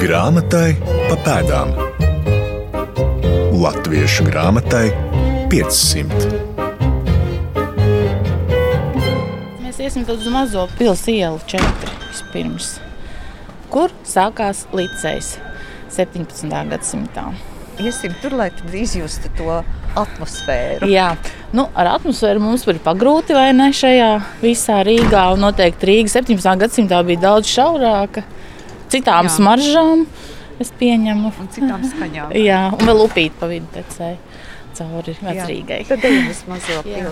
Grāmatai pa pēdām. Latviešu grāmatai 500. Mēs iesim uz mazo pilsētu ielu 4. Vispirms, kur sākās licējs 17. gadsimtā. Iesim tur, lai izjustu to atmosfēru. Jā, nu, ar atmosfēru mums bija pagrūti vai ne šajā visā Rīgā. Un noteikti Rīga 17. gadsimtā bija daudz šaurāka, citām Jā. smaržām. Es pieņemu, Un citām skaņām. Jā, un vēl upīt pa vidu tecēja cauri vecrīgai. Tad ejam uz mazo Jā.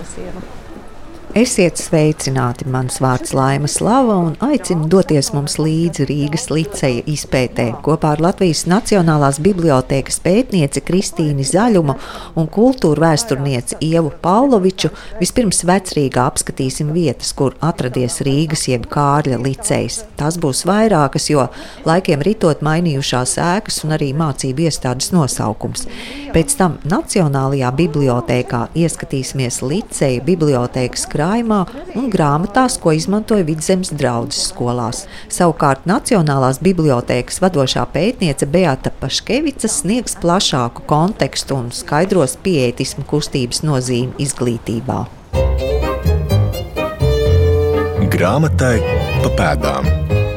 Esiet sveicināti! Mans vārds Laima Slava un aicinu doties mums līdzi Rīgas liceja izpētē kopā ar Latvijas Nacionālās bibliotēkas pētnieci Kristīni Zaļumu un kultūra vēsturnieci Ievu Pavloviču. Vispirms vecrīgā apskatīsim vietas, kur atradies Rīgas jeb Kārļa licejs. Tas būs vairākas, jo laikiem ritot mainījušās ēkas un arī mācību iestādes nosaukums. Pēc tam Nacionālajā bibliotēkā ieskatīsimies liceja bibliotēkas krājumā un grāmatās, ko izmantoja vidzemes draudzes skolās. Savukārt Nacionālās bibliotēkas vadošā pētniece Beata Paškevica sniegs plašāku kontekstu un skaidros pietismu kustības nozīmi izglītībā. Grāmatai pa pēdām.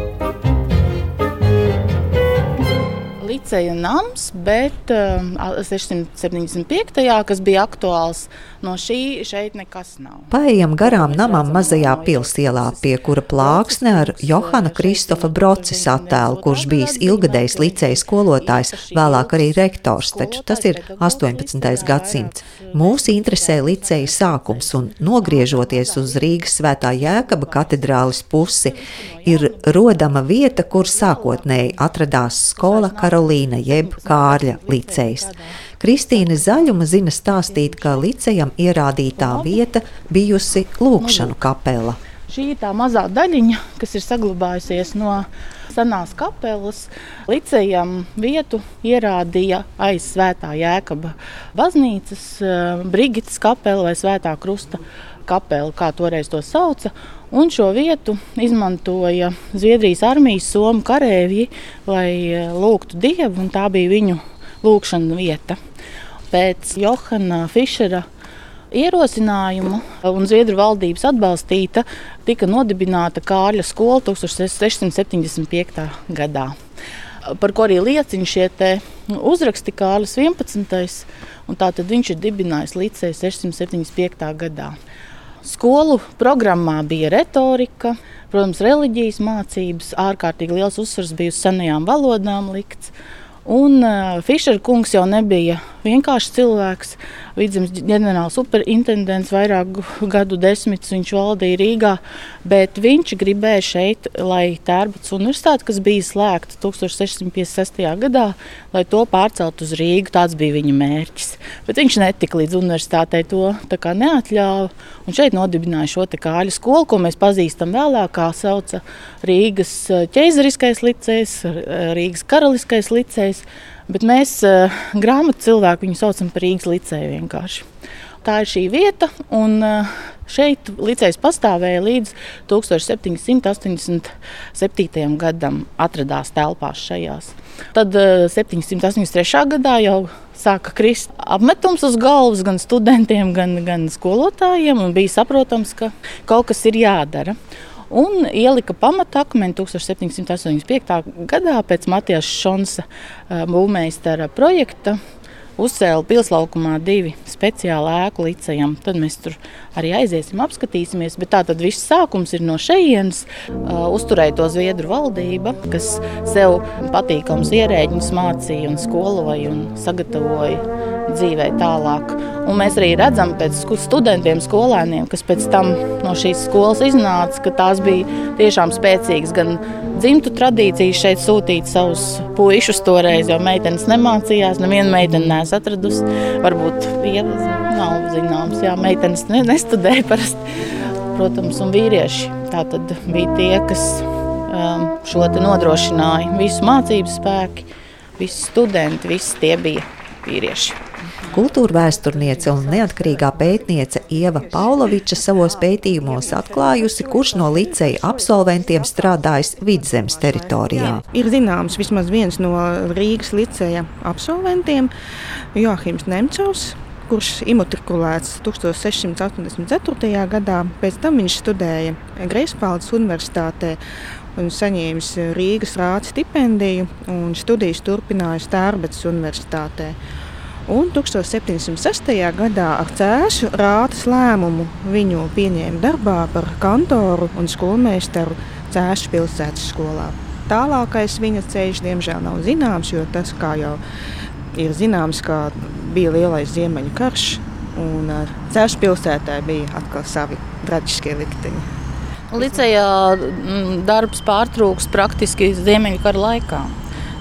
Liceja nams, bet um, 675. kas bija aktuāls, no šī šeit nekas nav. Paejam garām namam mazajā pilsēlā, pie kura plāksne ar Johana Kristofa Brocis attēlu, kurš bijis ilgadējs liceja skolotājs, vēlāk arī rektors, taču tas ir 18. gadsimts. Mūs interesē liceja sākums un nogriežoties uz Rīgas svētā Jēkaba katedrālis pusi, ir rodama vieta, kur sākotnēji atradās skola Karolīna jeb Kārļa licejs. Kristīne Zaļuma zina stāstīt, ka licejam ierādītā vieta bijusi lūkšanu kapela. Šī ir tā mazā daļiņa, kas ir saglabājusies no senās kapelas. Licejam vietu ierādīja aiz Svētā Jēkaba baznīcas, eh, Brigitas kapela vai Svētā Krusta kapela, kā toreiz to sauca. Un šo vietu izmantoja Zviedrijas armijas somu karavīri, lai eh, lūgtu dievu, un tā bija viņu lūkšana vieta. Pēc Johana Fišera ierosinājumu un Zviedru valdības atbalstīta, tika nodibināta Kārļa skola 1675. gadā. Par ko arī liecina šie uzraksti Kārlis 11. un tātad viņš ir dibinājis līdz 675. gadā. Skolu programmā bija retorika, protams, reliģijas mācības, ārkārtīgi liels uzsvars bija uz senajām valodām likts. Un uh, Fišera kungs jau nebija vienkārši cilvēks. Vidzemes ģenerāls superintendents vairāku gadu desmitus viņš valdīja Rīgā, bet viņš gribēja šeit, lai Tērbats universitāte, kas bija slēgta 1656. gadā, lai to pārcelt uz Rīgu. Tāds bija viņa mērķis. Bet viņš netika līdz universitātei to neatļāva. Un šeit nodibināja šo kāļu skolu, ko mēs pazīstam vēlāk, kā sauca Rīgas eh, ķeizariskais licejs, Rīgas karaliskais licejs. Bet mēs, uh, grāmatu cilvēki, viņu saucam par Rīgas liceju vienkārši. Tā ir šī vieta, un uh, šeit licejs pastāvēja līdz 1787. gadam, atradās telpās šajās. Tad uh, 783. gadā jau sāka krist apmetums uz galvas gan studentiem, gan, gan skolotājiem, un bija saprotams, ka kaut kas ir jādara un ielika pamatakmeni 1785. gadā pēc Matijas Šonsa būvmeistara projekta. Uzcēla pilslaukumā divi speciāli ēku licējam. Tad mēs tur arī aiziesim, apskatīsimies. Bet tā tad viss sākums ir no šejienes. Uzturēja to Zviedru valdība, kas sev patīkams ierēģiņus mācīja un skoloja un sagatavoja dzīvē tālāk. Un mēs arī redzam pēc studentiem, skolēniem, kas pēc tam no šīs skolas iznāca, ka tās bija tiešām spēcīgas gan dzimtu tradīcijas šeit sūtīt savus puišus toreiz, jo meitenes nemācījās, neviena meitene neesmu atradusi. Varbūt ievas nav zināms, jā, meitenes ne, nestudēja parasti, protams, un vīrieši. Tā tad bija tie, kas um, šo te nodrošināja visu mācību spēki, visi studenti, visi tie bija vīrieši. Kultūra vēsturniece un neatkarīgā pētniece Ieva Pauloviča savos pētījumos atklājusi, kurš no liceja absolventiem strādājis vidzemes teritorijā. Ir zināms vismaz viens no Rīgas liceja absolventiem, Joachims Nemcovs kurš imatrikulēts 1684. gadā. Pēc tam viņš studēja Greifsvaldes Universitātē un saņēmis Rīgas rāta stipendiju, un studijas turpināja Stārbetas Universitātē. Un 1706. gadā ar cēšu rātas lēmumu viņu pieņēma darbā par kantoru un skolmeistaru Cēšu pilsētas skolā. Tālākais viņa ceļš, diemžēl, nav zināms, jo tas, kā jau ir zināms, ka bija lielais ziemeļu karš, un Cēlā pilsētā bija atkal savi traģiskie likteņi. Licejā mm, darbs pārtrūks praktiski Ziemeļkara laikā.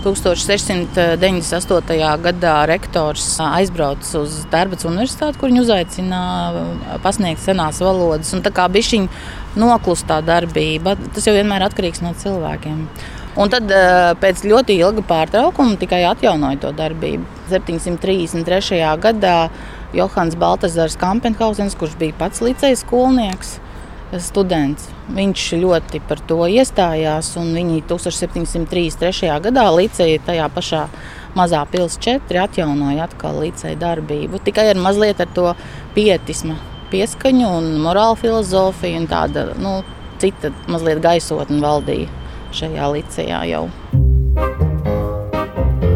1698. gadā rektors aizbrauca uz Darbas universitāti, kur viņu uzaicināja pasniegt senās valodas. Un tā kā bija noklustā darbība, tas jau vienmēr atkarīgs no cilvēkiem. Un tad pēc ļoti ilga pārtraukuma tikai atjaunoja to darbību. 733. gadā Johans Baltasars Kampenhausens, kurš bija pats licējas skolnieks, students, viņš ļoti par to iestājās. Viņi 1733. gadā licēja tajā pašā mazā pilsēta 4 atjaunoja atkal licēja darbību. Tikai ar mazliet ar to pietismu, pieskaņu un morāla filozofiju un tāda nu, cita mazliet gaisotne valdīja šajā licejā jau.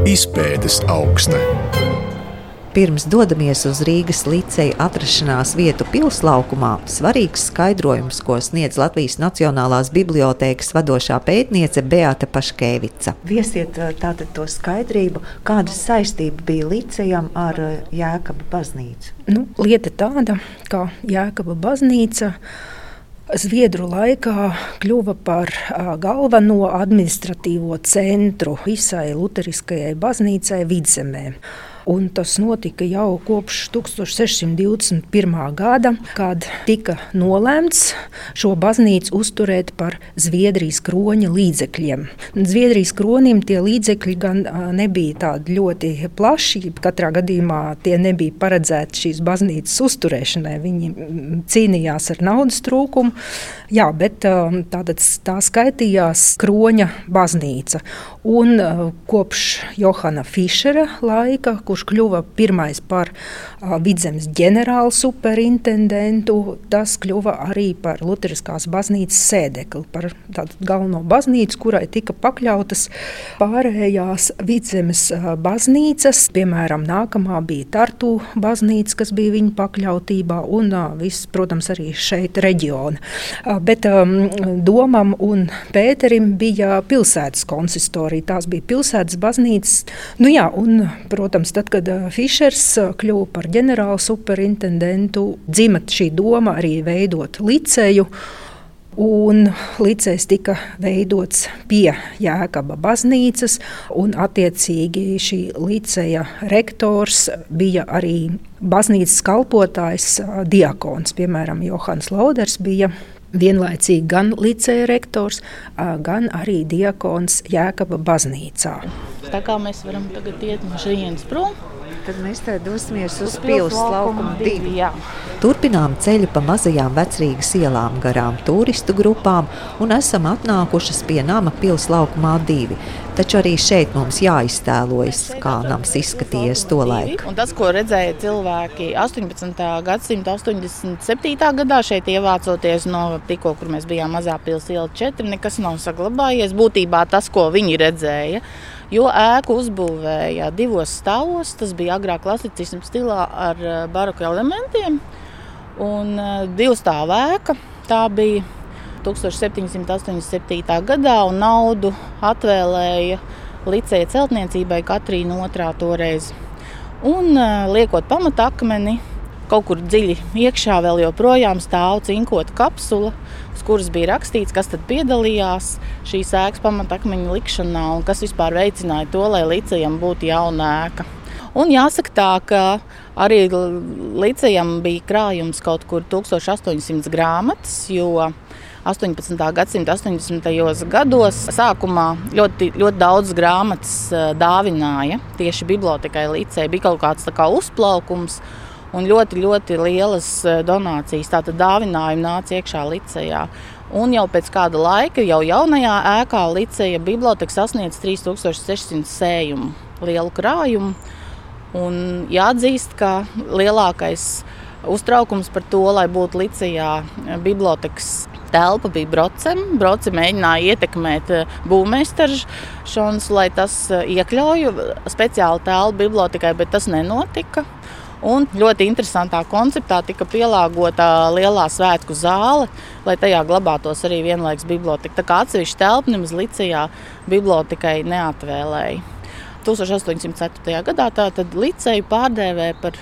Izpētes augsta. Pirms dodamies uz Rīgas liceja atrašanās vietu pilslaukumā, svarīgs skaidrojums, ko sniedz Latvijas Nacionālās bibliotēkas vadošā pētniece Beata Paškēvica. Viesiet tātad to skaidrību, kāda saistība bija licejam ar Jēkaba baznīcu. Nu, lieta tāda, ka Jēkaba baznīca Zviedru laikā kļuva par galveno administratīvo centru visai Lutheriskajai baznīcai vidzemē. Un tas notika jau kopš 1621. gada, kad tika nolēmts šo baznīcu uzturēt par Zviedrijas kroņa līdzekļiem. Zviedrijas kronim tie līdzekļi gan nebija tādi ļoti plaši, katrā gadījumā tie nebija paredzēti šīs baznīcas uzturēšanai. Viņi cīnījās ar naudas trūkumu, jā, bet tātad tā skaitījās kroņa baznīca. Un kopš Johana Fišera laika, kurš kļuva pirmais par uh, vidzemes ģenerālu superintendentu, tas kļuva arī par Lutheriskās baznīcas sēdekli, par tādu galveno baznīcu, kurai tika pakļautas pārējās vidzemes uh, baznīcas. Piemēram, nākamā bija Tartu baznīca, kas bija viņa pakļautībā, un viss, protams, arī šeit reģiona. Bet um, Domam un Pēterim bija pilsētas konsistorija, tās bija pilsētas baznīcas. Nu jā, un, protams, Tad, kad Fišers kļuva par ģenerālu superintendentu, dzima šī doma arī veidot liceju. Un licējs tika veidots pie Jēkaba baznīcas, un attiecīgi šī liceja rektors bija arī baznīcas kalpotājs, diakons. Piemēram, Johans Lauders bija vienlaicīgi gan licēja rektors, gan arī diakons Jēkaba baznīcā. Tā kā mēs varam tagad iet no šejienes prom, tad mēs te dosimies uz pilsētas laukumu divi. Jā. Turpinām ceļu pa mazajām vecrīgas ielām garām turistu grupām un esam atnākušas pie nama pilsētas laukumā divi. Taču arī šeit mums jāiztēlojas, kā nams izskatījies to laiku. Un tas, ko redzēja cilvēki 18. gadsimta 87. gadā šeit ievācoties no tikko, kur mēs bijām mazā pilsēta 4, nekas nav saglabājies. Būtībā tas, ko viņi redzēja, jo ēku uzbūvēja divos stāvos. Tas bija agrāk klasicismu stilā ar eh, baroku elementiem. Un eh, divu stāvu ēka tā bija 1787. gadā, un naudu atvēlēja Liceja celtniecībai Katrīna II toreiz. Un liekot pamatakmeni, kaut kur dziļi iekšā vēl joprojām stāv cinkota kapsula, uz kuras bija rakstīts, kas tad piedalījās šīs ēkas pamatakmeņa likšanā un kas vispār veicināja to, lai Licejam būtu jauna ēka. Un jāsaka tā, ka arī Licijam bija krājums kaut kur 1800 grāmatas, jo 18. gadsimta 80. gados. Sākumā ļoti, ļoti daudz grāmatas dāvināja tieši bibliotekai līdzē. Bija kaut kāds kā uzplaukums un ļoti, ļoti lielas donācijas. Tātad dāvinājumi nāca iekšā līdzējā. Un jau pēc kāda laika, jau jaunajā ēkā, Liceja biblioteka sasniedz 3600 sējumu lielu krājumu. Un jāatzīst, ka lielākais uztraukums par to, lai būtu Licijā bibliotekas telpa, bija Brocem. Broce mēģināja ietekmēt eh, būvmeistaržons, lai tas eh, iekļauju speciālu telpu bibliotekai, bet tas nenotika. Un ļoti interesantā konceptā tika pielāgota lielā svētku zāle, lai tajā glabātos arī vienlaikus biblioteka. Tā kā atsevišķa telpa nemaz Licijā bibliotekai neatvēlēja. 1804. gadā tātad Liceju pārdēvēja par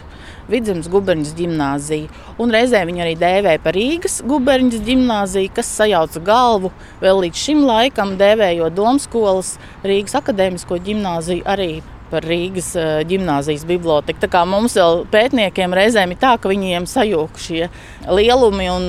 Vidzemes guberņas gimnāziju. Un reizē viņu arī dēvēja par Rīgas guberņas gimnāziju, kas sajauca galvu vēl līdz šim laikam, dēvējot Domskolas Rīgas akadēmisko gimnāziju arī par Rīgas gimnāzijas biblioteku. Tā kā mums vēl pētniekiem reizēm ir tā, ka viņiem sajūg šie lielumi un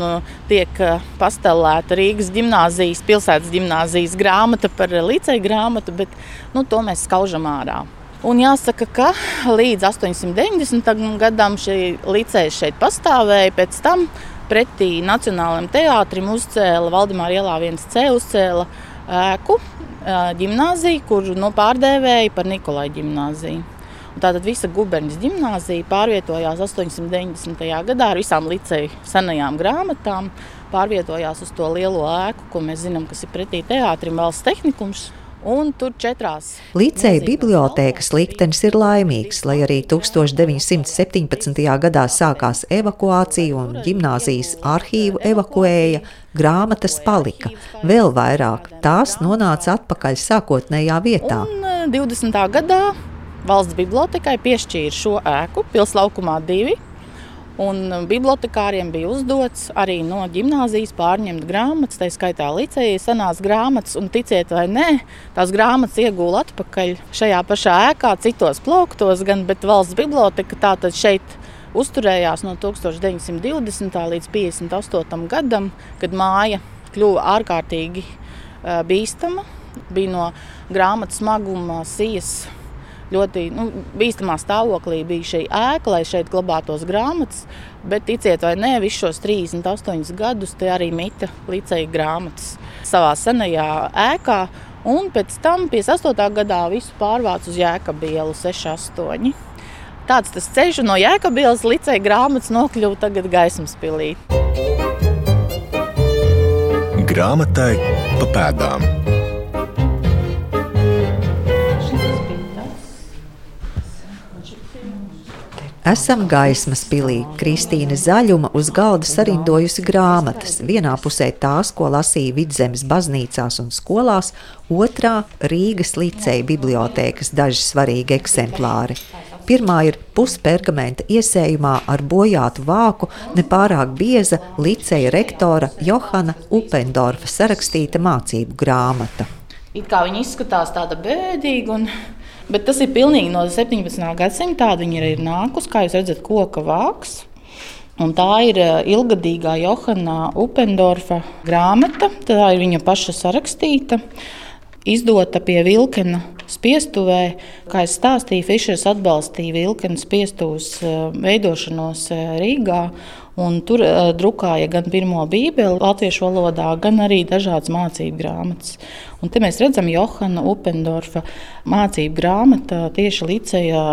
tiek pastelēta Rīgas gimnāzijas, pilsētas gimnāzijas grāmata par liceju grāmatu, bet nu, to mēs skaužam ārā. Un jāsaka, ka līdz 890. gadam šī liceja šeit pastāvēja. Pēc tam pretī Nacionālajiem teātrim uzcēla Valdemāra ielā 1C uzcēla ēku ģimnāziju, kuru nu, pārdēvēja par Nikolai ģimnāziju. Un tātad visa guberņas ģimnāzija pārvietojās 890. gadā ar visām liceju senajām grāmatām, pārvietojās uz to lielo ēku, ko mēs zinām, kas ir pretī teātrim, valsts tehnikums. Un tur četrās. Līdzēja bibliotēkas liktenis ir laimīgs, lai arī 1917. gadā sākās evakuācija un gimnāzijas arhīvu evakuēja, grāmatas palika. Vēl vairāk tās nonāca atpakaļ sākotnējā vietā. Un 20. Eh, gadā valsts bibliotekai piešķīra šo ēku Pilslaukumā divi Un bibliotekāriem bija uzdots arī no gimnāzijas pārņemt grāmatas, tā skaitā licēja senās grāmatas, un ticiet vai nē, tās grāmatas iegūla atpakaļ šajā pašā ēkā, citos plauktos, gan, valsts biblioteka tātad šeit uzturējās no 1920. līdz 58. gadam, kad māja kļuva ārkārtīgi bīstama, bija no grāmatas smaguma, sijas ļoti nu, bīstamā stāvoklī bija šī ēka, lai šeit glabātos grāmatas. Bet, ticiet vai nē, visus šos 38 gadus te arī mita līdzēji grāmatas savā senajā ēkā. Un pēc tam, 58. gadā, visu pārvāca uz Jēkabielu 68. Tāds tas ceļš no Jēkabielas līdz grāmatas nokļuva tagad gaismas pilī. Grāmatai pa pēdām. Esam gaismas pilī. Kristīna Zaļuma uz galda sarindojusi grāmatas. Vienā pusē tās, ko lasīja vidzemes baznīcās un skolās, otrā Rīgas liceja bibliotēkas daži svarīgi eksemplāri. Pirmā ir puspergamenta iesējumā ar bojātu vāku, nepārāk bieza liceja rektora Johana Upendorfa sarakstīta mācību grāmata. It kā viņa izskatās tāda bēdīga un Bet tas ir pilnīgi no 17. gadsimta. Tāda viņa ir nākusi, kā jūs redzat, koka vāks. Un tā ir eh, ilgadīgā Johana Upendorfa grāmata. Tā ir viņa paša sarakstīta, izdota pie Vilkena spiestuvē. Kā jau stāstīju, Fišers atbalstīja Vilkena spiestuves eh, veidošanos eh, Rīgā. Un tur uh, drukāja gan pirmo bībeli latviešu valodā, gan arī dažādas mācību grāmatas. Un te mēs redzam Johana Upendorfa mācību grāmatu tieši licējā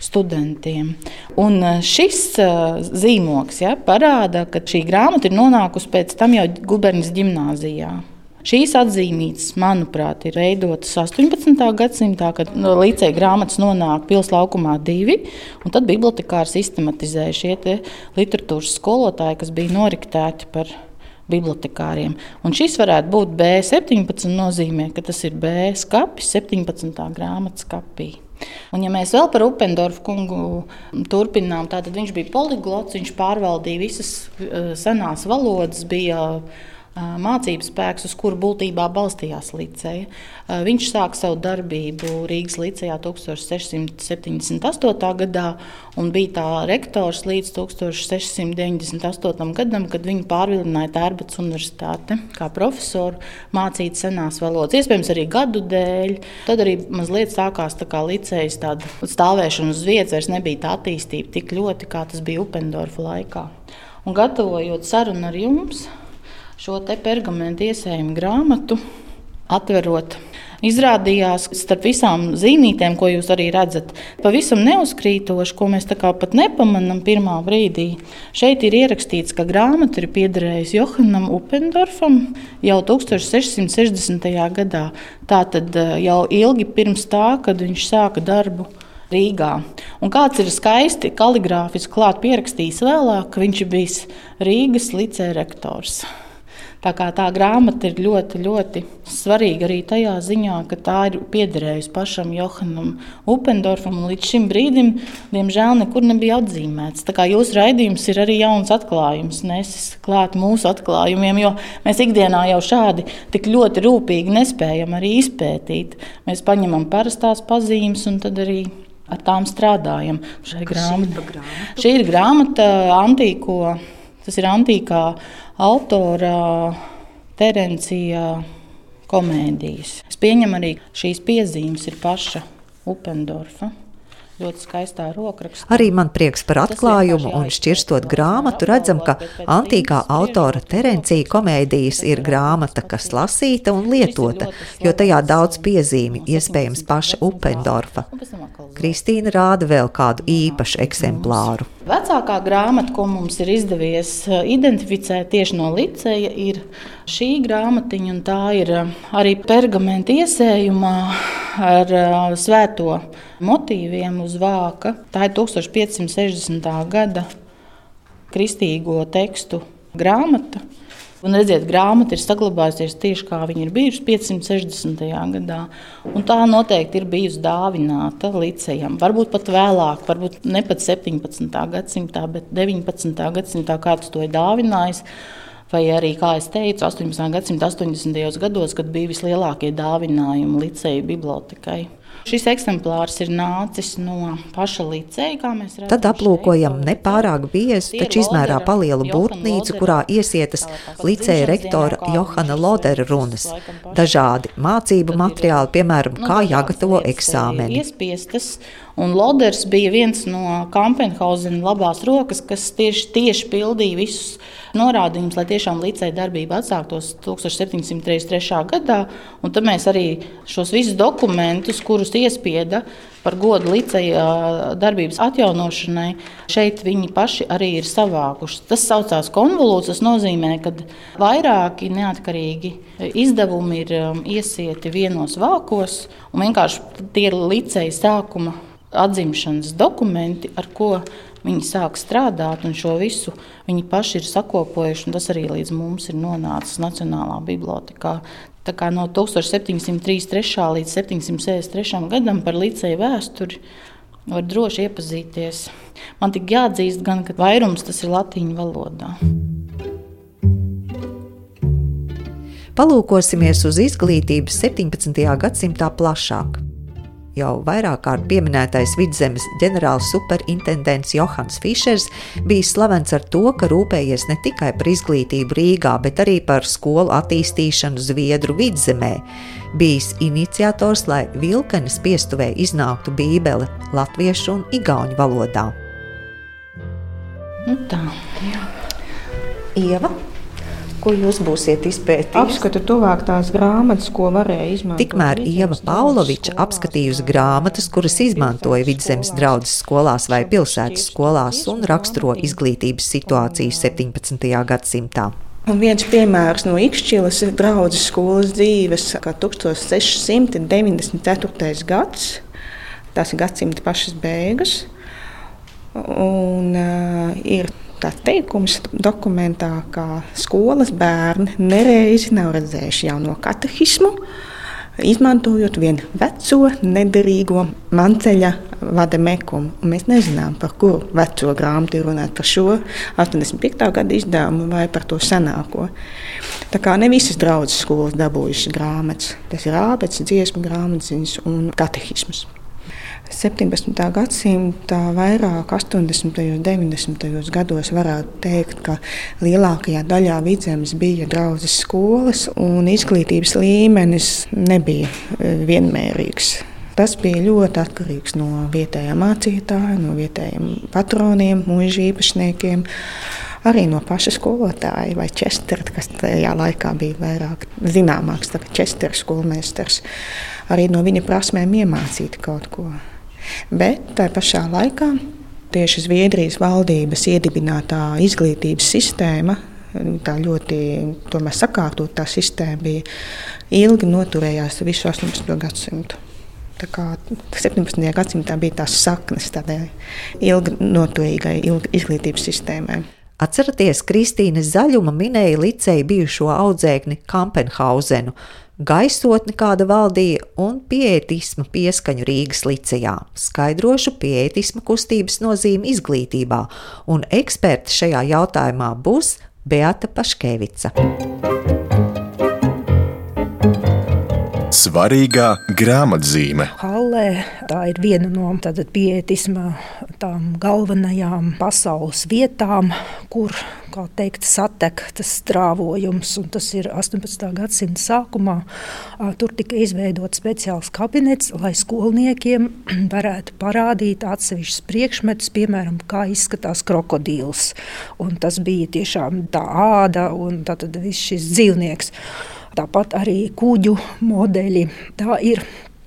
studentiem. Un šis uh, zīmoks ja, parāda, ka šī grāmata ir nonākusi pēc tam jau Guberņas gimnājā. Šīs atzīmītas, manuprāt, ir veidotas 18. gadsimtā, kad no līdzekļu grāmatas nonāk pilsētas laukumā divi, tad bibliotekāri sistematizēja šie literatūras skolotāji, kas bija noriktēti par bibliotekāriem. Un šis varētu būt B17, nozīmē, ka tas ir B skapis 17. grāmatas kapī. Un, ja mēs vēl par Upendorfu kungu turpinām, tad viņš bija poliglots, viņš pārvaldīja visas eh, senās valodas, bija mācību spēks, uz kuru būtībā balstījās Liceja. Viņš sāka savu darbību Rīgas Licijā 1678. gadā un bija tā rektors līdz 1698. gadam, kad viņu pārvilināja Tērbats Universitāte kā profesoru mācīt senās valodas. Iespējams, arī gadu dēļ. Tad arī mazliet sākās tā kā licejas tāda stāvēšana uz vietas, vairs nebija tā attīstība tik ļoti, kā tas bija Upendorfa laikā. Un gatavojot sarunu ar jums, šo pergamentu iesējumu grāmatu, atverot. Izrādījās, ka starp visām zīmītēm, ko jūs arī redzat, pavisam neuzkrītoši, ko mēs tā kā pat nepamanām pirmā brīdī. Šeit ir ierakstīts, ka grāmata ir piederējusi Johannam Upendorfam jau 1660. gadā. Tātad eh, jau ilgi pirms tā, kad viņš sāka darbu Rīgā. Un kāds ir skaisti kaligrāfiski klāt pierakstījis vēlāk, ka viņš bijis Rīgas licē Tā, tā grāmata ir ļoti, ļoti svarīga arī tajā ziņā, ka tā ir piederējusi pašam Johanam Upendorfam. Līdz šim brīdim, diemžēl, nekur nebija atzīmēts. Tā kā jūsu raidījums ir arī jauns atklājums, nesis klāt mūsu atklājumiem, jo mēs ikdienā jau šādi tik ļoti rūpīgi nespējam arī izpētīt. Mēs paņemam parastās pazīmes un tad arī ar tām strādājam. Grāmata. Šī ir grāmata antīko. Tas ir antīkā autora Terencija komēdijas. Es pieņemu arī šīs piezīmes ir paša Upendorfa ļoti skaistā rokrakstā. Arī man prieks par atklājumu, un šķirstot grāmatu, redzam, ka antīkā autora Terencija komēdijas ir grāmata, kas lasīta un lietota, jo tajā daudz piezīmi, iespējams, paša Upendorfa. Kristīna rāda vēl kādu īpašu eksemplāru. Vecākā grāmata, ko mums ir izdevies eh, identificēt tieši no liceja, ir šī grāmatiņa. Tā ir eh, arī pergamenta iesējumā ar eh, svēto motīviem uz vāka. Tā ir 1560. gada kristīgo tekstu grāmata. Un redziet, grāmata ir saglabājusies tieši kā viņa ir bijusi 560. gadā. Un tā noteikti ir bijusi dāvināta licejam. Varbūt pat vēlāk, varbūt ne pat 17. gadsimtā, bet 19. gadsimtā kāds to ir dāvinājis. Vai arī, kā jau teicu, 18. gadsimta 80. gados, kad bija vislielākie dāvinājumi liceja bibliotekai. Šis eksemplārs ir nācis no paša liceja. Tad aplūkojam nepārāk biezu, taču izmērā palielu būrtnīcu, kurā iesietas liceja rektora Johana Lodera runas. Dažādi mācību materiāli, piemēram, kā jāgatavo eksāmeni. Un Loders bija viens no Kampenhausena labās rokas, kas tieši, tieši pildīja visus norādījumus, lai tiešām līdzēja darbība atsāktos 1733. gadā. Tad mēs arī šos visus dokumentus, kurus iespieda par godu līdzēja darbības atjaunošanai, šeit viņi paši arī ir savākuši. Tas saucās konvolūts, tas nozīmē, ka vairāki neatkarīgi izdevumi ir iesieti vienos vākos, un vienkārši tie ir līdzēja sākuma atzimšanas dokumenti, ar ko Viņi sāk strādāt, un šo visu viņi paši ir sakopojuši. Tas arī līdz mums ir nonācis Nacionālā bibliotekā. Tā kā no 1733. līdz 763. gadam par liceju vēsturi var droši iepazīties. Man tik jāatzīst, gan, ka vairums tas ir latīņu valodā. Palūkosimies uz izglītības 17. gadsimtā plašāk. Jau vairāk kārt pieminētais vidzemes ģenerāls superintendents Johans Fišers bija slavens ar to, ka rūpējies ne tikai par izglītību Rīgā, bet arī par skolu attīstīšanu Zviedru vidzemē. Bijis iniciators, lai vilkanes piestuvē iznāktu Bībele latviešu un igauņu valodā. Nu tā, jā. Ieva, Ko jūs būsiet izpētījis? Apskatu tuvāk tās grāmatas, ko varēja izmantot. Tikmēr Ieva Pauloviča apskatījusi grāmatas, kuras izmantoja vidzemes draudzes skolās vai pilsētas skolās un raksturo izglītības situāciju 17. gadsimtā. Un viens piemērs no Ikšķilas draudzes skolas dzīves, kā 1694. gads, tas ir gadsimta pašas beigas, un uh, ir tāds teikums dokumentā, ka skolas bērni nereizi nav redzējuši jauno katehismu, izmantojot vienu veco, nederīgo manceļa vada mekumu. Mēs nezinām, par kuru veco grāmatu ir runāt, par šo 85. gada izdevumu vai par to senāko. Tā kā ne visas draudzes skolas dabūjušas grāmatas. Tas ir ābeks, dziesmu grāmatas un katehisms. 17. gadsimta vairāk 80. un 90. gados varētu teikt, ka lielākajā daļā vidzemes bija draudzes skolas un izglītības līmenis nebija e, vienmērīgs. Tas bija ļoti atkarīgs no vietējā mācītāja, no vietējiem patroniem, mūža īpašniekiem arī no paša skolotāja vai Čestera, kas tajā laikā bija vairāk zināmāks, kā Čestera skolmeistars. Arī no viņa prasmēm iemācīt kaut ko. Bet tajā pašā laikā tieši Zviedrijas valdības iedibinātā izglītības sistēma. Tā ļoti sakārtotā sistēma bija ilgi noturējās visu 18. gadsimtu. Tā kā 17. gadsimtā bija tās saknes tādai ilgi noturīgai ilgi izglītības sistēmai. Atceraties, Kristīnas Zaļuma minēja liceja bijušo audzēkni Kampenhauzenu gaisotni, kāda valdīja, un pietisma pieskaņu Rīgas licejā. Skaidrošu pietisma kustības nozīmi izglītībā, un eksperti šajā jautājumā būs Beata Paškevica. Svarīgā grāmatzīme. Hallē tā ir viena no pietisma galvenajām pasaules vietām, kur teikt, satek tas strāvojums. Tas ir 18. gadsimta sākumā. Tur tika izveidots speciāls kabinets, lai skolniekiem varētu parādīt atsevišķus priekšmetus, piemēram, kā izskatās krokodils. Un tas bija tiešām tā āda un viss šis dzīvnieks tāpat arī kuģu modeļi. Tā ir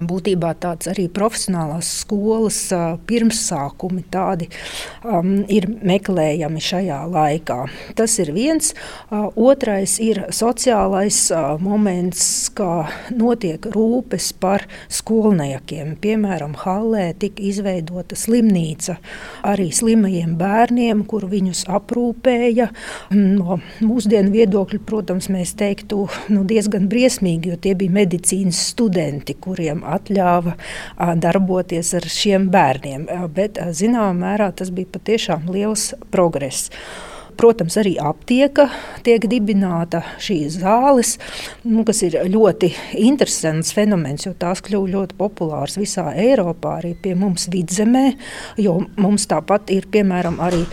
Būtībā tāds arī profesionālās skolas pirmsākumi tādi um, ir meklējami šajā laikā. Tas ir viens. Uh, otrais ir sociālais uh, moments, kā notiek rūpes par skolniekiem. Piemēram, Hallē tika izveidota slimnīca arī slimajiem bērniem, kur viņus aprūpēja. No mūsdienu viedokļa, protams, mēs teiktu nu, diezgan briesmīgi, jo tie bija medicīnas studenti, kuriem atļāva darboties ar šiem bērniem. Bet zināmā mērā tas bija patiešām liels progress. Protams, arī aptieka tiek dibināta šīs zāles, nu, kas ir ļoti interesants fenomens, jo tās kļuva ļoti populāras visā Eiropā, arī pie mums vidzemē. Jo mums tāpat ir piemēram arī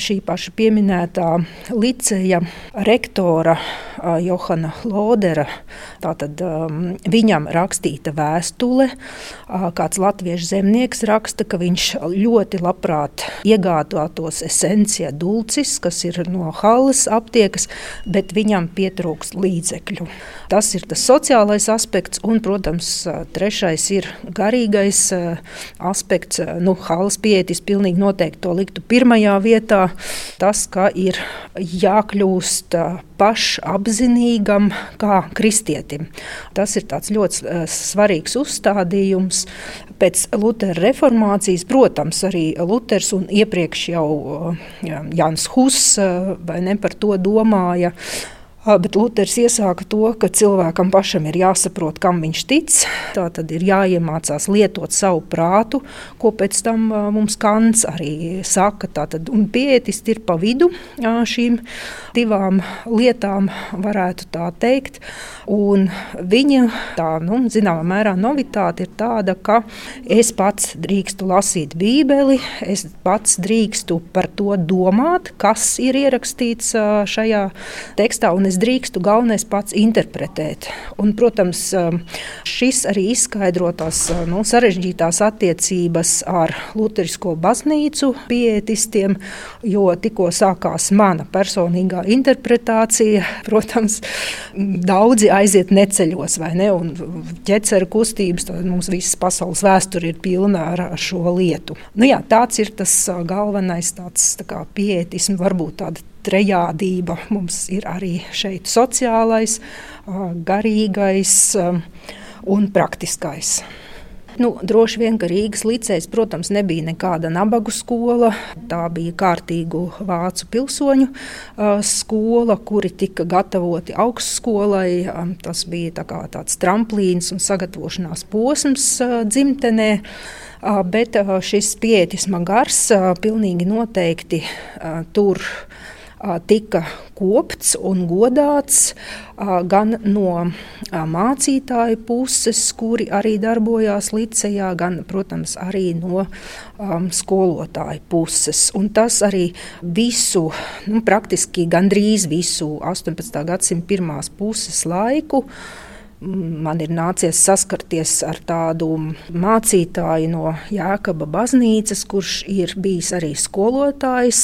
šī paša pieminētā liceja rektora Johana Lodera. Tātad, um, viņam rakstīta vēstule, uh, kāds latviešu zemnieks raksta, ka viņš ļoti labprāt iegādātos esencija dulcis, kas ir no Halles aptiekas, bet viņam pietrūkst līdzekļu. Tas ir tas sociālais aspekts, un, protams, trešais ir garīgais aspekts. Nu, Halles pieejas pilnīgi noteikti to liktu pirmajā vietā. Tas, ka ir jākļūst pašapziņīgam kā kristietim. Tas ir ļoti svarīgs uzstādījums. Pēc Lutera reformācijas, protams, arī Luters un iepriekš jau Jans Huss vai ne par to domāja. Bet Luters iesāka to, ka cilvēkam pašam ir jāsaprot, kam viņš tic. Tā tad ir jāiemācās lietot savu prātu, ko pēc tam mums Kants arī saka. Tātad, un pietisti ir pa vidu šīm divām lietām, varētu tā teikt. Un viņa tā, nu, zināmā mērā novitāte ir tāda, ka es pats drīkstu lasīt Bībeli, es pats drīkstu par to domāt, kas ir ierakstīts šajā tekstā, un es es drīkstu galvenais pats interpretēt. Un, protams, um, šis arī izskaidro tās uh, nu, sarežģītās attiecības ar Lutherisko baznīcu pietistiem, jo tikko sākās mana personīgā interpretācija. Protams, daudzi aiziet neceļos vai ne, un ķeceru kustības, tad mums visas pasaules vēsture ir pilna ar šo lietu. Nu, jā, tāds ir tas uh, galvenais tāds, tā pietisms, varbūt tāda trejādība. Mums ir arī šeit sociālais, garīgais un praktiskais. Nu, droši vien, ka Rīgas licējs, protams, nebija nekāda nabagu skola. Tā bija kārtīgu vācu pilsoņu skola, kuri tika gatavoti augstskolai. Tas bija tā tāds tramplīns un sagatavošanās posms dzimtenē. Bet šis pietisma gars uh, pilnīgi noteikti tur tika kopts un godāts gan no mācītāju puses, kuri arī darbojās licejā, gan, protams, arī no um, skolotāju puses. Un tas arī visu, nu, praktiski gandrīz visu 18. gadsimta pirmās puses laiku man ir nācies saskarties ar tādu mācītāju no Jēkaba baznīcas, kurš ir bijis arī skolotājs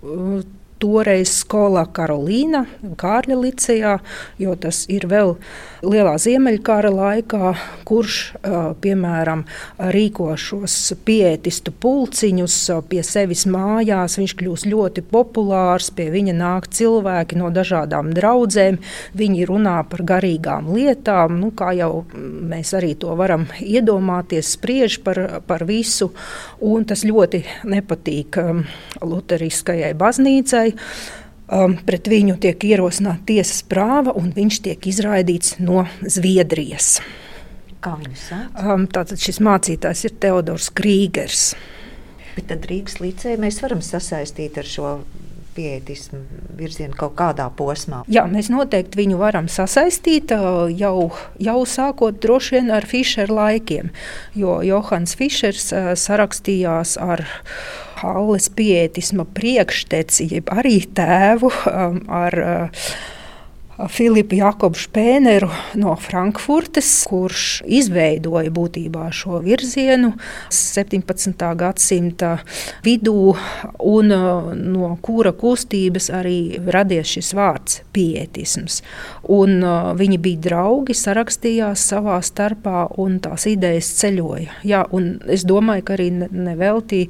我 toreiz skolā Karolīna, Kārļa licejā, jo tas ir vēl lielā ziemeļkara laikā, kurš, piemēram, rīko šos pietistu pulciņus pie sevis mājās. Viņš kļūst ļoti populārs, pie viņa nāk cilvēki no dažādām draudzēm, viņi runā par garīgām lietām, nu, kā jau mēs arī to varam iedomāties, spriež par, par visu, un tas ļoti nepatīk Luteriskajai baznīcai. Um, pret viņu tiek ierosināta tiesas prāva, un viņš tiek izraidīts no Zviedrijas. Kā viņu sauc? Um, tātad šis mācītājs ir Teodors Krīgers. Bet tad Rīgas līcēju mēs varam sasaistīt ar šo pietismu virzienu kaut kādā posmā. Jā, mēs noteikti viņu varam sasaistīt uh, jau, jau sākot droši vien ar Fischera laikiem, jo Johans Fischers uh, sarakstījās ar Halles pietisma priekšteci, jeb arī tēvu um, ar uh, Filipu Jakobu Špēneru no Frankfurtes, kurš izveidoja būtībā šo virzienu 17. gadsimta vidū, un uh, no kura kustības arī radies šis vārds pietisms. Un, uh, viņi bija draugi, sarakstījās savā starpā un tās idejas ceļoja. Jā, es domāju, ka arī nevelti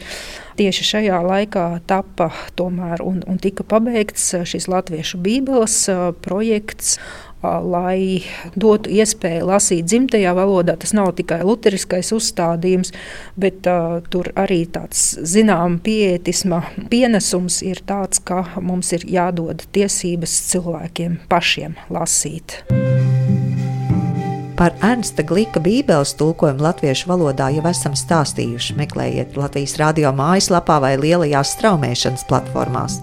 tieši šajā laikā tapa tomēr un, un tika pabeigts šis latviešu bībeles projekts projekts, lai dotu iespēju lasīt dzimtajā valodā. Tas nav tikai luteriskais uzstādījums, bet uh, tur arī tāds zināms pietisma pienesums ir tāds, ka mums ir jādod tiesības cilvēkiem pašiem lasīt. Par Ernsta Glīka Bībeles tulkojumu latviešu valodā jau esam stāstījuši. Meklējiet Latvijas radio mājaslapā vai lielajās straumēšanas platformās.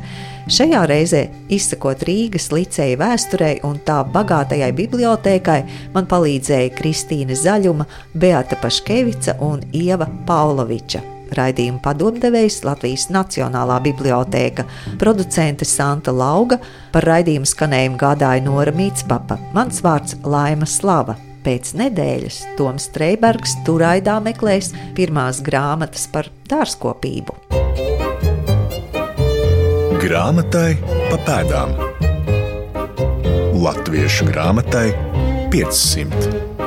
Šajā reizē, izsakot Rīgas licēja vēsturei un tā bagātajai bibliotēkai, man palīdzēja Kristīna Zaļuma, Beata Paškevica un Ieva Pauloviča. Raidījuma padomdevējs Latvijas Nacionālā bibliotēka, producente Santa Lauga, par raidījumu skanējumu gādāja Nora Mītspapa, mans vārds Laima Slava. Pēc nedēļas Toms Streibergs turaidā meklēs pirmās grāmatas par dārzkopību. Grāmatai pa pēdām. Latviešu grāmatai 500.